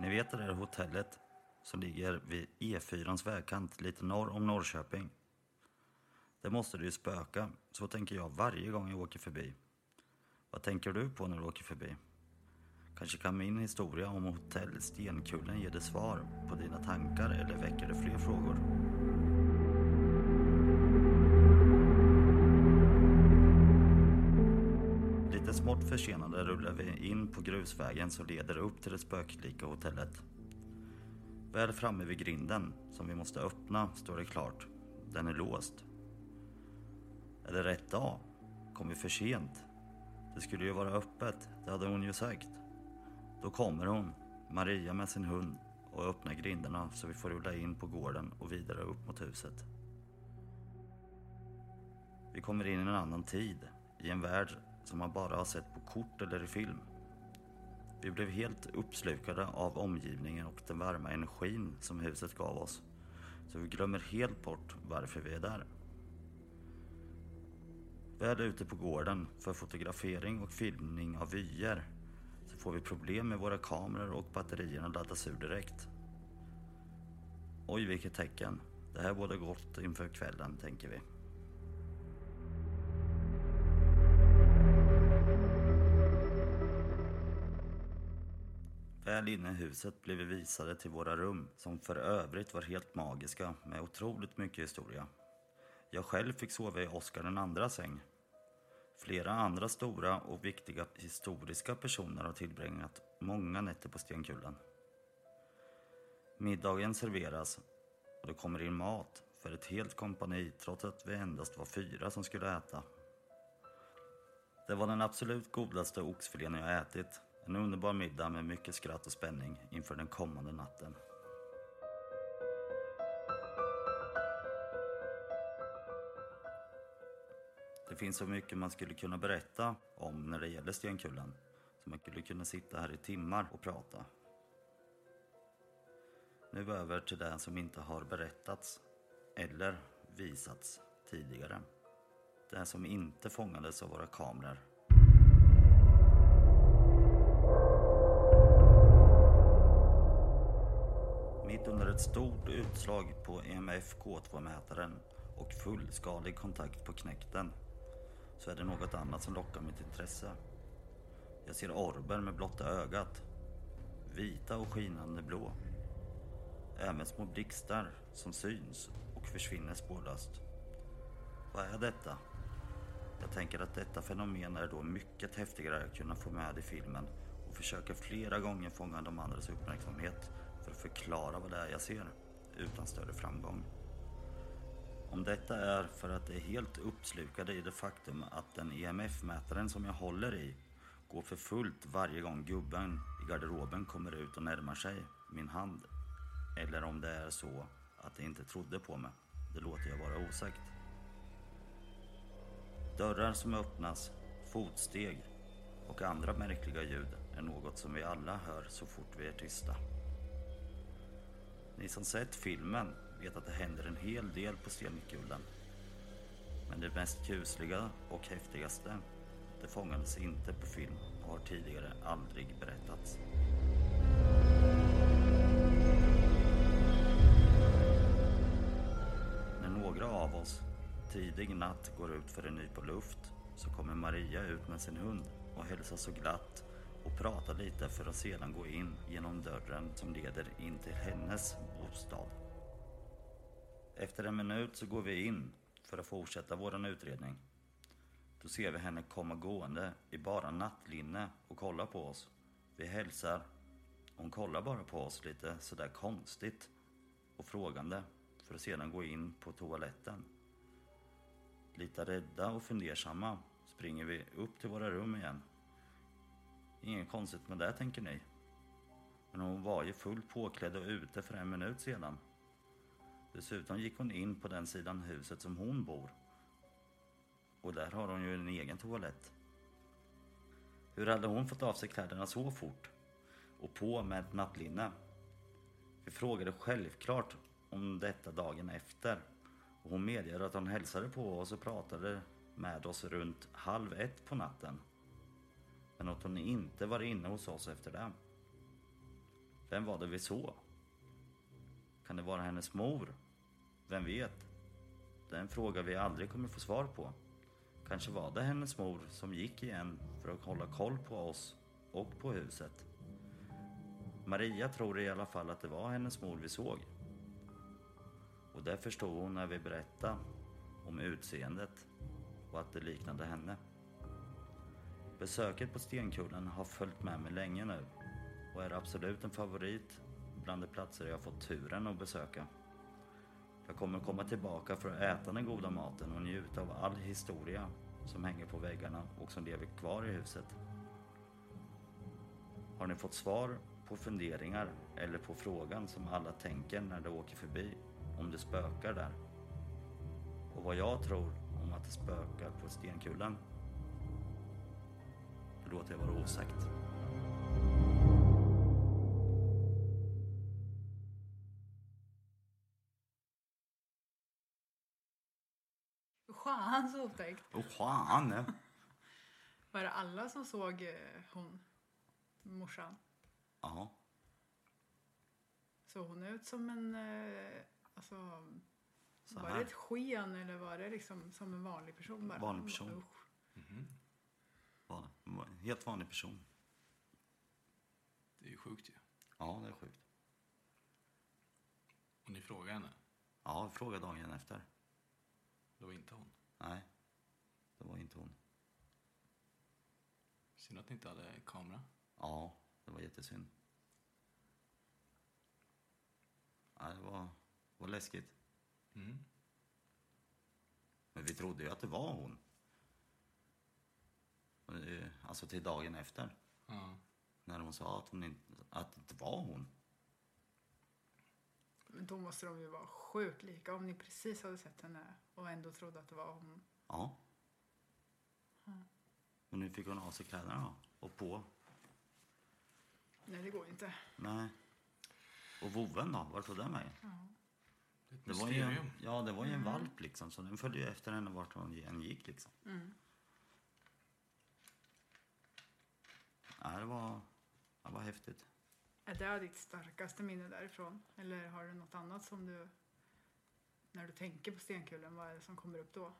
Ni vet det där hotellet som ligger vid E4ans vägkant lite norr om Norrköping. Det måste det ju spöka, så tänker jag varje gång jag åker förbi. Vad tänker du på när du åker förbi? Kanske kan min historia om hotell Stenkullen ge dig svar på dina tankar eller väcker det fler frågor? Smått försenade rullar vi in på grusvägen som leder upp till det spöklika hotellet. Väl framme vid grinden, som vi måste öppna, står det klart. Den är låst. Är det rätt dag? Kom vi för sent? Det skulle ju vara öppet, det hade hon ju sagt. Då kommer hon, Maria med sin hund och öppnar grindarna så vi får rulla in på gården och vidare upp mot huset. Vi kommer in i en annan tid, i en värld som man bara har sett på kort eller i film. Vi blev helt uppslukade av omgivningen och den varma energin som huset gav oss. Så vi glömmer helt bort varför vi är där. Väl ute på gården för fotografering och filmning av vyer så får vi problem med våra kameror och batterierna laddas ur direkt. Oj, vilket tecken. Det här bådar gott inför kvällen, tänker vi. Väl inne i huset blev vi visade till våra rum, som för övrigt var helt magiska med otroligt mycket historia. Jag själv fick sova i Oscar den andra säng. Flera andra stora och viktiga historiska personer har tillbringat många nätter på Stenkullen. Middagen serveras och det kommer in mat för ett helt kompani trots att vi endast var fyra som skulle äta. Det var den absolut godaste oxfilén jag ätit. En underbar middag med mycket skratt och spänning inför den kommande natten. Det finns så mycket man skulle kunna berätta om när det gäller Stenkullen. Så man skulle kunna sitta här i timmar och prata. Nu över till det som inte har berättats eller visats tidigare. Det som inte fångades av våra kameror. Mitt under ett stort utslag på EMF K2-mätaren och fullskalig kontakt på knäkten så är det något annat som lockar mitt intresse. Jag ser orber med blotta ögat. Vita och skinande blå. Även små blixtar som syns och försvinner spårlöst. Vad är detta? Jag tänker att detta fenomen är då mycket häftigare att kunna få med i filmen och försöker flera gånger fånga de andras uppmärksamhet för att förklara vad det är jag ser, utan större framgång. Om detta är för att det är helt uppslukade i det faktum att den EMF-mätaren som jag håller i går för fullt varje gång gubben i garderoben kommer ut och närmar sig min hand. Eller om det är så att de inte trodde på mig. Det låter jag vara osagt. Dörrar som öppnas, fotsteg och andra märkliga ljud är något som vi alla hör så fort vi är tysta. Ni som sett filmen vet att det händer en hel del på Stenkullen. Men det mest kusliga och häftigaste, det fångades inte på film och har tidigare aldrig berättats. När några av oss tidig natt går ut för en nypa luft så kommer Maria ut med sin hund och hälsar så glatt och pratar lite för att sedan gå in genom dörren som leder in till hennes bostad. Efter en minut så går vi in för att fortsätta våran utredning. Då ser vi henne komma gående i bara nattlinne och kolla på oss. Vi hälsar. Hon kollar bara på oss lite sådär konstigt och frågande för att sedan gå in på toaletten. Lite rädda och fundersamma springer vi upp till våra rum igen. Inget konstigt med det tänker ni. Men hon var ju fullt påklädd och ute för en minut sedan. Dessutom gick hon in på den sidan huset som hon bor. Och där har hon ju en egen toalett. Hur hade hon fått av sig kläderna så fort? Och på med ett nattlinne? Vi frågade självklart om detta dagen efter. Och hon medger att hon hälsade på oss och pratade med oss runt halv ett på natten. Men att hon inte var inne hos oss efter det. Vem var det vi såg? Kan det vara hennes mor? Vem vet? Det är en fråga vi aldrig kommer få svar på. Kanske var det hennes mor som gick igen för att hålla koll på oss och på huset. Maria tror i alla fall att det var hennes mor vi såg. Och det förstod hon när vi berättade om utseendet och att det liknade henne. Besöket på Stenkullen har följt med mig länge nu och är absolut en favorit bland de platser jag fått turen att besöka. Jag kommer komma tillbaka för att äta den goda maten och njuta av all historia som hänger på väggarna och som lever kvar i huset. Har ni fått svar på funderingar eller på frågan som alla tänker när de åker förbi om det spökar där? Och vad jag tror om att det spökar på Stenkullen? Det låter jag vara osagt. Fan så otäckt. Åh fan! Var det alla som såg eh, hon, morsan? Ja, Såg hon ut som en, eh, alltså, Så var det ett sken eller var det liksom som en vanlig person bara? Vanlig person. Var var en helt vanlig person. Det är ju sjukt ju. Ja, det är sjukt. Och ni frågar henne. Ja, jag frågade dagen efter. Det var inte hon. Nej, det var inte hon. Synd att ni inte hade kamera. Ja, det var jättesynd. Ja, det var, var läskigt. Mm. Men vi trodde ju att det var hon. Eh, Alltså till dagen efter. Ja. När hon sa att, hon inte, att det inte var hon. Men då måste de ju vara sjukt lika om ni precis hade sett henne och ändå trodde att det var hon. Ja. Men nu fick hon av sig kläderna och på. Nej, det går inte. Nej. Och voven då? Vart tog den vägen? Det ett Det var ju, ja, det var ju en valp liksom, så den följde ju efter henne vart hon än gick liksom. Ja, det var, det var häftigt. Är det ditt starkaste minne därifrån? Eller har du något annat som du... När du tänker på Stenkullen, vad är det som kommer upp då?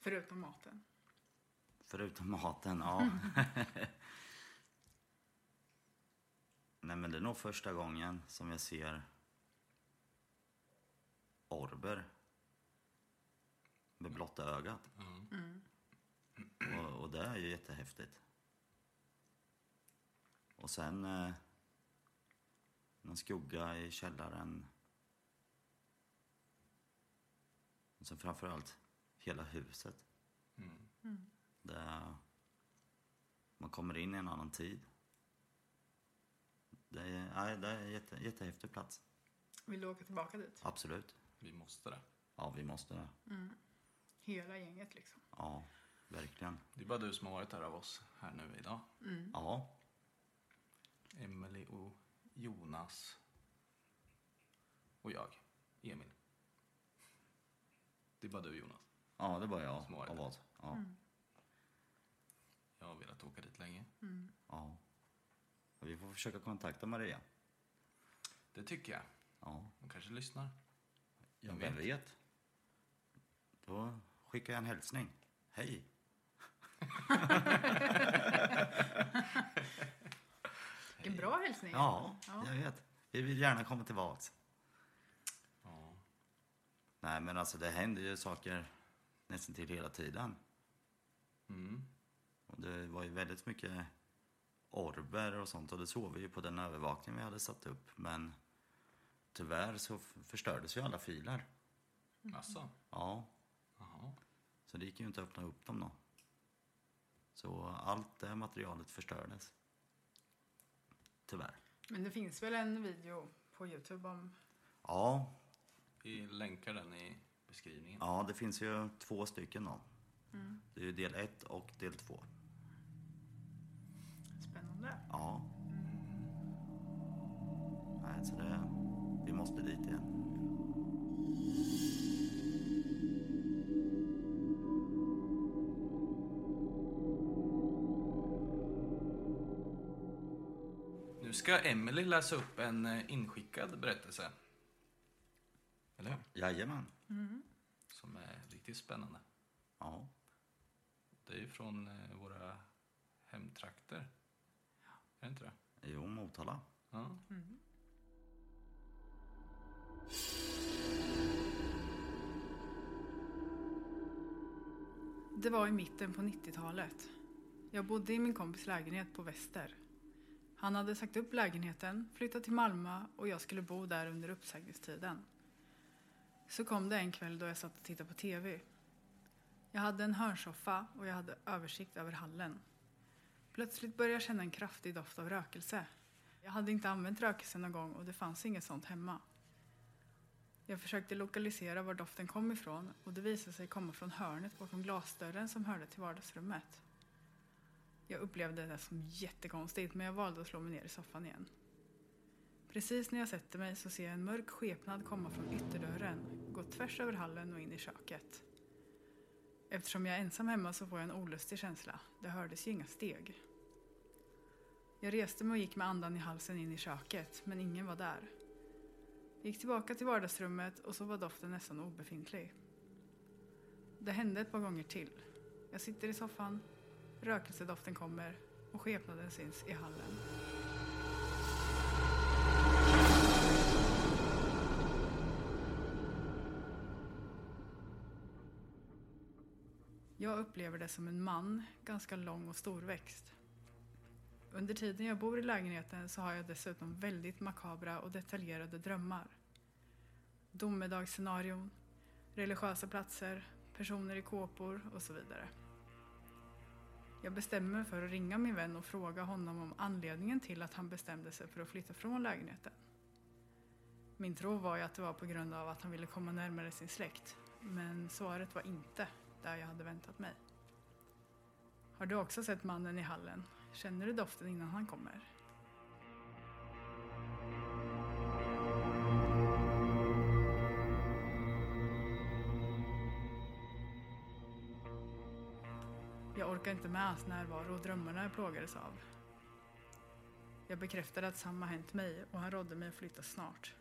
Förutom maten. Förutom maten, ja. Nej men det är nog första gången som jag ser orber med blotta ögat. Och, och det är ju jättehäftigt. Och sen eh, någon skugga i källaren. Och sen framförallt hela huset. Det är, man kommer in i en annan tid. Det är, nej, det är en jätte, jättehäftig plats. Vill du åka tillbaka dit? Absolut. Vi måste det. Ja, vi måste det. Hela gänget liksom. Ja, verkligen. Det är bara du som har varit här av oss här nu idag. Ja, Emily och Jonas. Och jag, Emil. Det är bara du Jonas. ja det var jag Som har varit av där. Ja, Jag har velat åka dit länge. ja. Och Vi får försöka kontakta Maria. Det tycker jag. Ja, Hon kanske lyssnar. ja Vem vet? Då skickar jag en hälsning. Hej! Vilken bra hälsning. Ja, Ja. jag vet. Vi vill gärna komma tillbaks. Ja. Nej, men alltså det händer ju saker nästan till hela tiden. Mm. Och det var ju väldigt mycket orber och sånt och det såg vi ju på den övervakning vi hade satt upp. Men tyvärr så förstördes ju alla filer. Alltså. Ja, Jaha. så det gick ju inte att öppna upp dem då. Så allt det materialet förstördes. Tyvärr. Men det finns väl en video på Youtube om... Ja, Vi länkar den i beskrivningen. ja det finns ju två stycken då. Det är ju del ett och del två. Spännande. Ja. Nej, så det... Vi måste dit igen. Ska Emily läsa upp en eh, inskickad berättelse. Eller hur? Jajamän. Som är riktigt spännande. Ja. Det är ju från eh, våra hemtrakter. Är det inte det? Jo, Motala. Ja. Det var i mitten på 90-talet. Jag bodde i min kompis lägenhet på Väster. Han hade sagt upp lägenheten, flyttat till Malmö och jag skulle bo där under uppsägningstiden. Så kom det en kväll då jag satt och tittade på TV. Jag hade en hörnsoffa och jag hade översikt över hallen. Plötsligt började jag känna en kraftig doft av rökelse. Jag hade inte använt rökelse någon gång och det fanns inget sånt hemma. Jag försökte lokalisera var doften kom ifrån och det visade sig komma från hörnet bakom glasdörren som hörde till vardagsrummet. Jag upplevde det som jättekonstigt men jag valde att slå mig ner i soffan igen. Precis när jag sätter mig så ser jag en mörk skepnad komma från ytterdörren, gå tvärs över hallen och in i köket. Eftersom jag är ensam hemma så får jag en olustig känsla. Det hördes ju inga steg. Jag reste mig och gick med andan i halsen in i köket, men ingen var där. Jag gick tillbaka till vardagsrummet och så var doften nästan obefintlig. Det hände ett par gånger till. Jag sitter i soffan, rökelsedoften kommer och skepnaden syns i hallen. Jag upplever det som en man, ganska lång och storväxt. Under tiden jag bor i lägenheten så har jag dessutom väldigt makabra och detaljerade drömmar. Domedagsscenarion, religiösa platser, personer i kåpor och så vidare. Jag bestämmer mig för att ringa min vän och fråga honom om anledningen till att han bestämde sig för att flytta från lägenheten. Min tro var ju att det var på grund av att han ville komma närmare sin släkt. Men svaret var inte där jag hade väntat mig. Har du också sett mannen i hallen? Känner du doften innan han kommer? Jag inte med hans närvaro och drömmarna jag plågades av. Jag bekräftade att samma hänt mig och han rådde mig att flytta snart.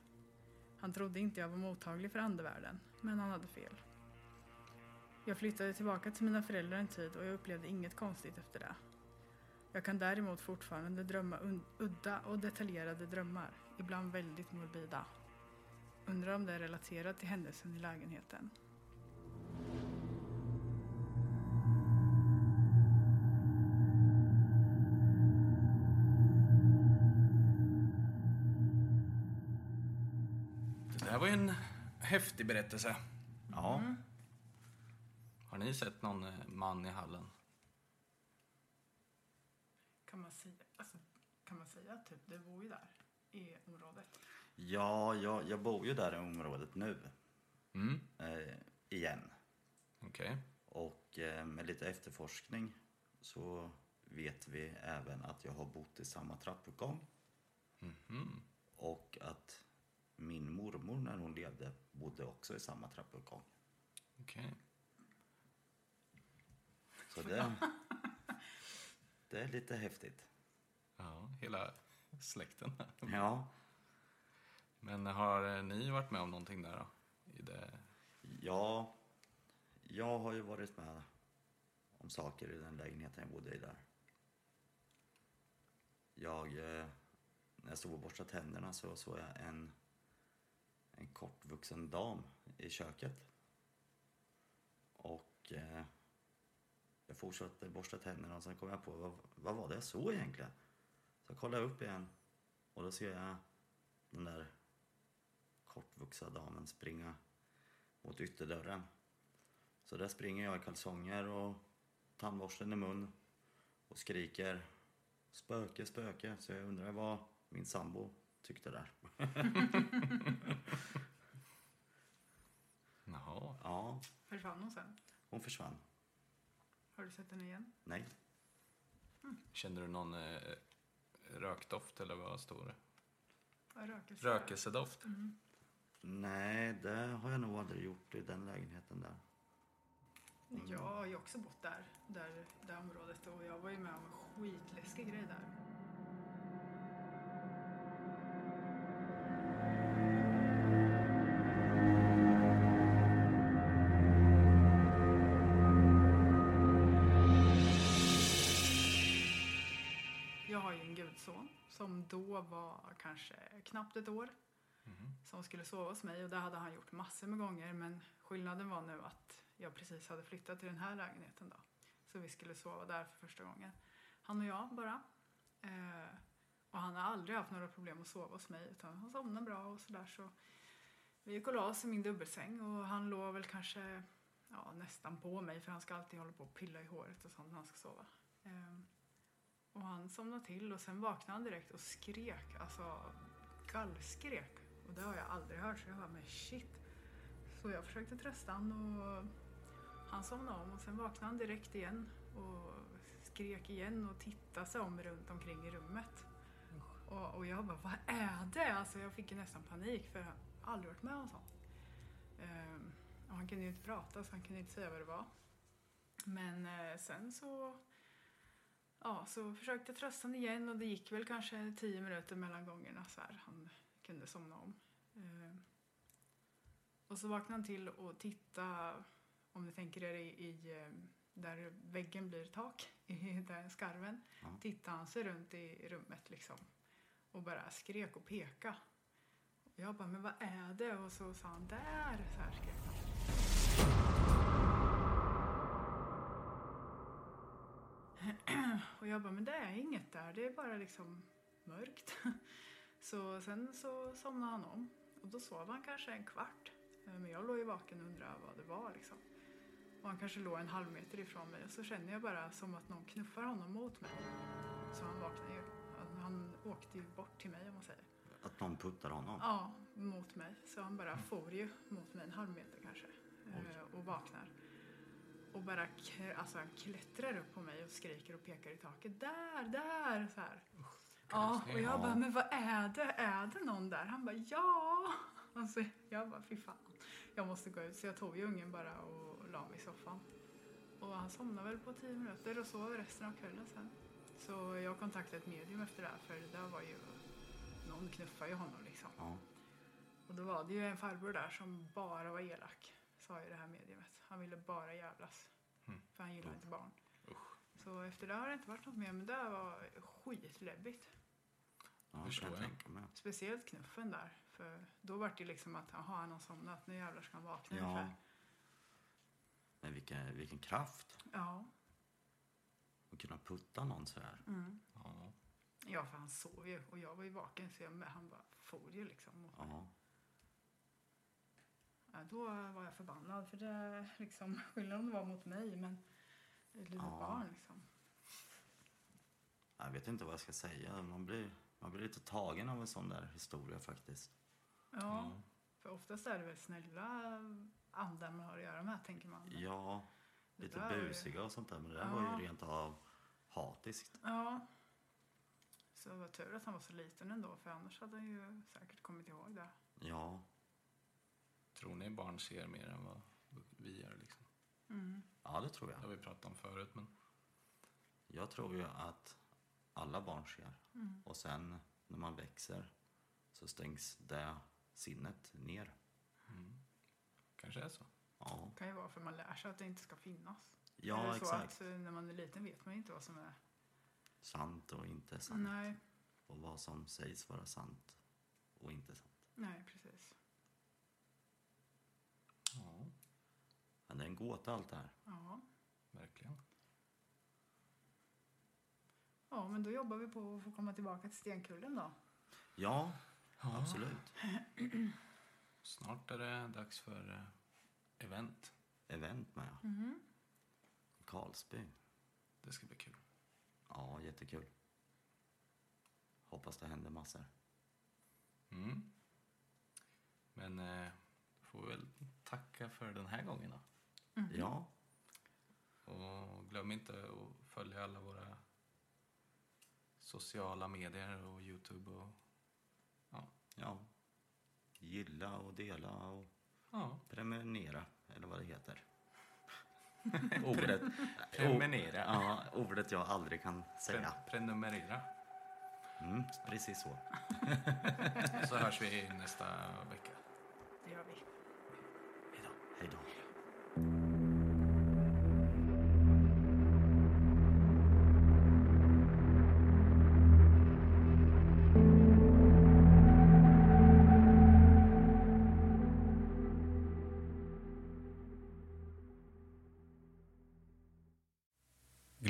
Han trodde inte jag var mottaglig för andevärlden, men han hade fel. Jag flyttade tillbaka till mina föräldrar en tid och jag upplevde inget konstigt efter det. Jag kan däremot fortfarande drömma udda och detaljerade drömmar, ibland väldigt morbida. Undrar om det är relaterat till händelsen i lägenheten. Häftig berättelse. Ja. Har ni sett någon eh, man i hallen? Kan man säga, alltså, kan man säga typ, det bor ju där i området. Ja, jag, jag bor ju där i området nu. Mm. Eh, igen. Okej. Och eh, med lite efterforskning så vet vi även att jag har bott i samma trappuppgång. Mhm. Och att min mormor när hon levde bodde också i samma trappuppgång. Okej. Så det, det är lite häftigt. Ja, hela släkten. Ja, Men har ni varit med om någonting där då? I det... ja, jag har ju varit med om saker i den lägenheten jag bodde i där. Jag, eh, när jag stod och borstade tänderna så såg jag en, en kortvuxen dam i köket. Och eh, jag fortsatte borsta tänderna och sen kom jag på vad, vad var det jag såg egentligen? Så jag kollade upp igen och då ser jag den där kortvuxna damen springa mot ytterdörren. Så där springer jag i kalsonger och tandborsten i mun och skriker spöke, spöke. Så jag undrar vad min sambo tyckte där. Jaha. Ja, Försvann hon sen? hon försvann. Har du sett henne igen? Nej, Kände du någon eh, rökdoft eller vad stod det? Rökelse? Rökelsedoft? nej, det har jag nog aldrig gjort i den lägenheten där. Jag har ju också bott där, där, det området och jag var ju med om en skitläskig grej där. Gudson som då var kanske knappt ett år som skulle sova hos mig och det hade han gjort massor med gånger men skillnaden var nu att jag precis hade flyttat till den här lägenheten då. Så vi skulle sova där för första gången. Han och jag bara. Eh, och han har aldrig haft några problem att sova hos mig utan han somnar bra och sådär så vi gick och la oss i min dubbelsäng och han låg väl kanske ja, nästan på mig för han ska alltid hålla på och pilla i håret och sånt när han ska sova. Eh, och han somnade till och sen vaknade han direkt och skrek, alltså gallskrek. Och det har jag aldrig hört så jag bara, men shit. Så jag försökte trösta han och han somnade om och sen vaknade han direkt igen och skrek igen och tittade sig om runt omkring i rummet. Och, och jag bara, vad är det? Alltså jag fick ju nästan panik för jag har aldrig varit med om sånt. Ehm, och han kunde ju inte prata så han kunde inte säga vad det var. Men eh, sen så Ja, så försökte jag trösta honom igen och det gick väl kanske tio minuter mellan gångerna så här. Han kunde somna om. Eh, och så vaknade han till och tittade, om ni tänker er i, i eh, där väggen blir tak, i den skarven. Ja. Tittade han sig runt i rummet liksom och bara skrek och peka. Och jag bara, men vad är det? Och så sa han, där! Så här skrek han. Och jag bara, men det är inget där, det är bara liksom mörkt. Så sen så somnade han om och då sov han kanske en kvart. Eh, Men jag låg ju vaken och undrade vad det var liksom. Och han kanske låg en halv meter ifrån mig och så känner jag bara som att någon knuffar honom mot mig. Så han vaknade ju. Han- åkte ju bort till mig om man säger. Att någon puttar honom. Ja, mot mig. Så han bara for ju mot mig en halv meter kanske. eh, Och vaknar. Och bara alltså, han klättrar upp på mig och skriker och pekar i taket. Där, där! Så här. Ja, och jag bara, men vad är det? Är det någon där? Han bara, ja! Alltså, jag bara, fy fan. Jag måste gå ut. Så jag tog ju ungen bara och la mig i soffan. Och han somnade väl på tio minuter och sov resten av kvällen sen. Så jag kontaktade ett medium efter det här för det där var ju, någon knuffade ju honom liksom. Ja. Och då var det ju en farbror där som bara var elak, sa ju det här mediumet. Han ville bara jävlas. För han gillar inte barn. Så efter det har det inte varit något mer, men det var skitläbbigt. Ja, Förstår jag jag. Speciellt knuffen där. För då var det ju liksom att, jaha, han har somnat, nu jävlar ska han vakna Ja. ungefär. Men vilken, vilken kraft. Ja. Att kunna putta någon så här. Mm. Ja. Ja, för han sov ju och jag var ju vaken så jag, han bara for ju liksom. mig. Ja. Ja, då var jag förbannad för det liksom, skillnaden var mot mig men litet Ja. barn liksom. Jag vet inte vad jag ska säga. Man blir, man blir lite tagen av en sån där historia faktiskt. Ja, för oftast är det väl snälla andar man har att göra med tänker man. Ja, lite där busiga och sånt där. Men det där Ja. var ju rent av hatiskt. Ja. Så det var tur att han var så liten ändå för annars hade han ju säkert kommit ihåg det. Ja, Tror ni barn ser mer än vad vi gör? Liksom? ja det tror Det har jag. vi pratat om förut, men Jag tror ju att alla barn ser. Mm. Och sen när man växer så stängs det sinnet ner. kanske är så. Ja, Det kan ju vara för man lär sig att det inte ska finnas. ja Eller så exakt. Att, eh, när man är liten vet man inte vad som är... Sant och inte sant. Nej, Och vad som sägs vara sant och inte sant. nej precis. Ja, Men det är en gåta allt det här. Ja. verkligen. ja, men då jobbar vi på att få komma tillbaka till Stenkullen då. Ja, absolut. snart är det dags för eh, event. Event med. Karlsby. Det ska bli kul. Ja, jättekul. Hoppas det händer massor. Mm. Men eh, får vi väl tacka för den här gången då. Ja, Och glöm inte att följa alla våra sociala medier och Youtube och ja. ja. Gilla och dela och ja. prenumerera, eller vad det heter. ordet, Prenumerera. Ja, ordet jag aldrig kan säga. Pre- prenumerera. Mm, precis så. Så hörs vi nästa vecka. Det gör vi. Hej då.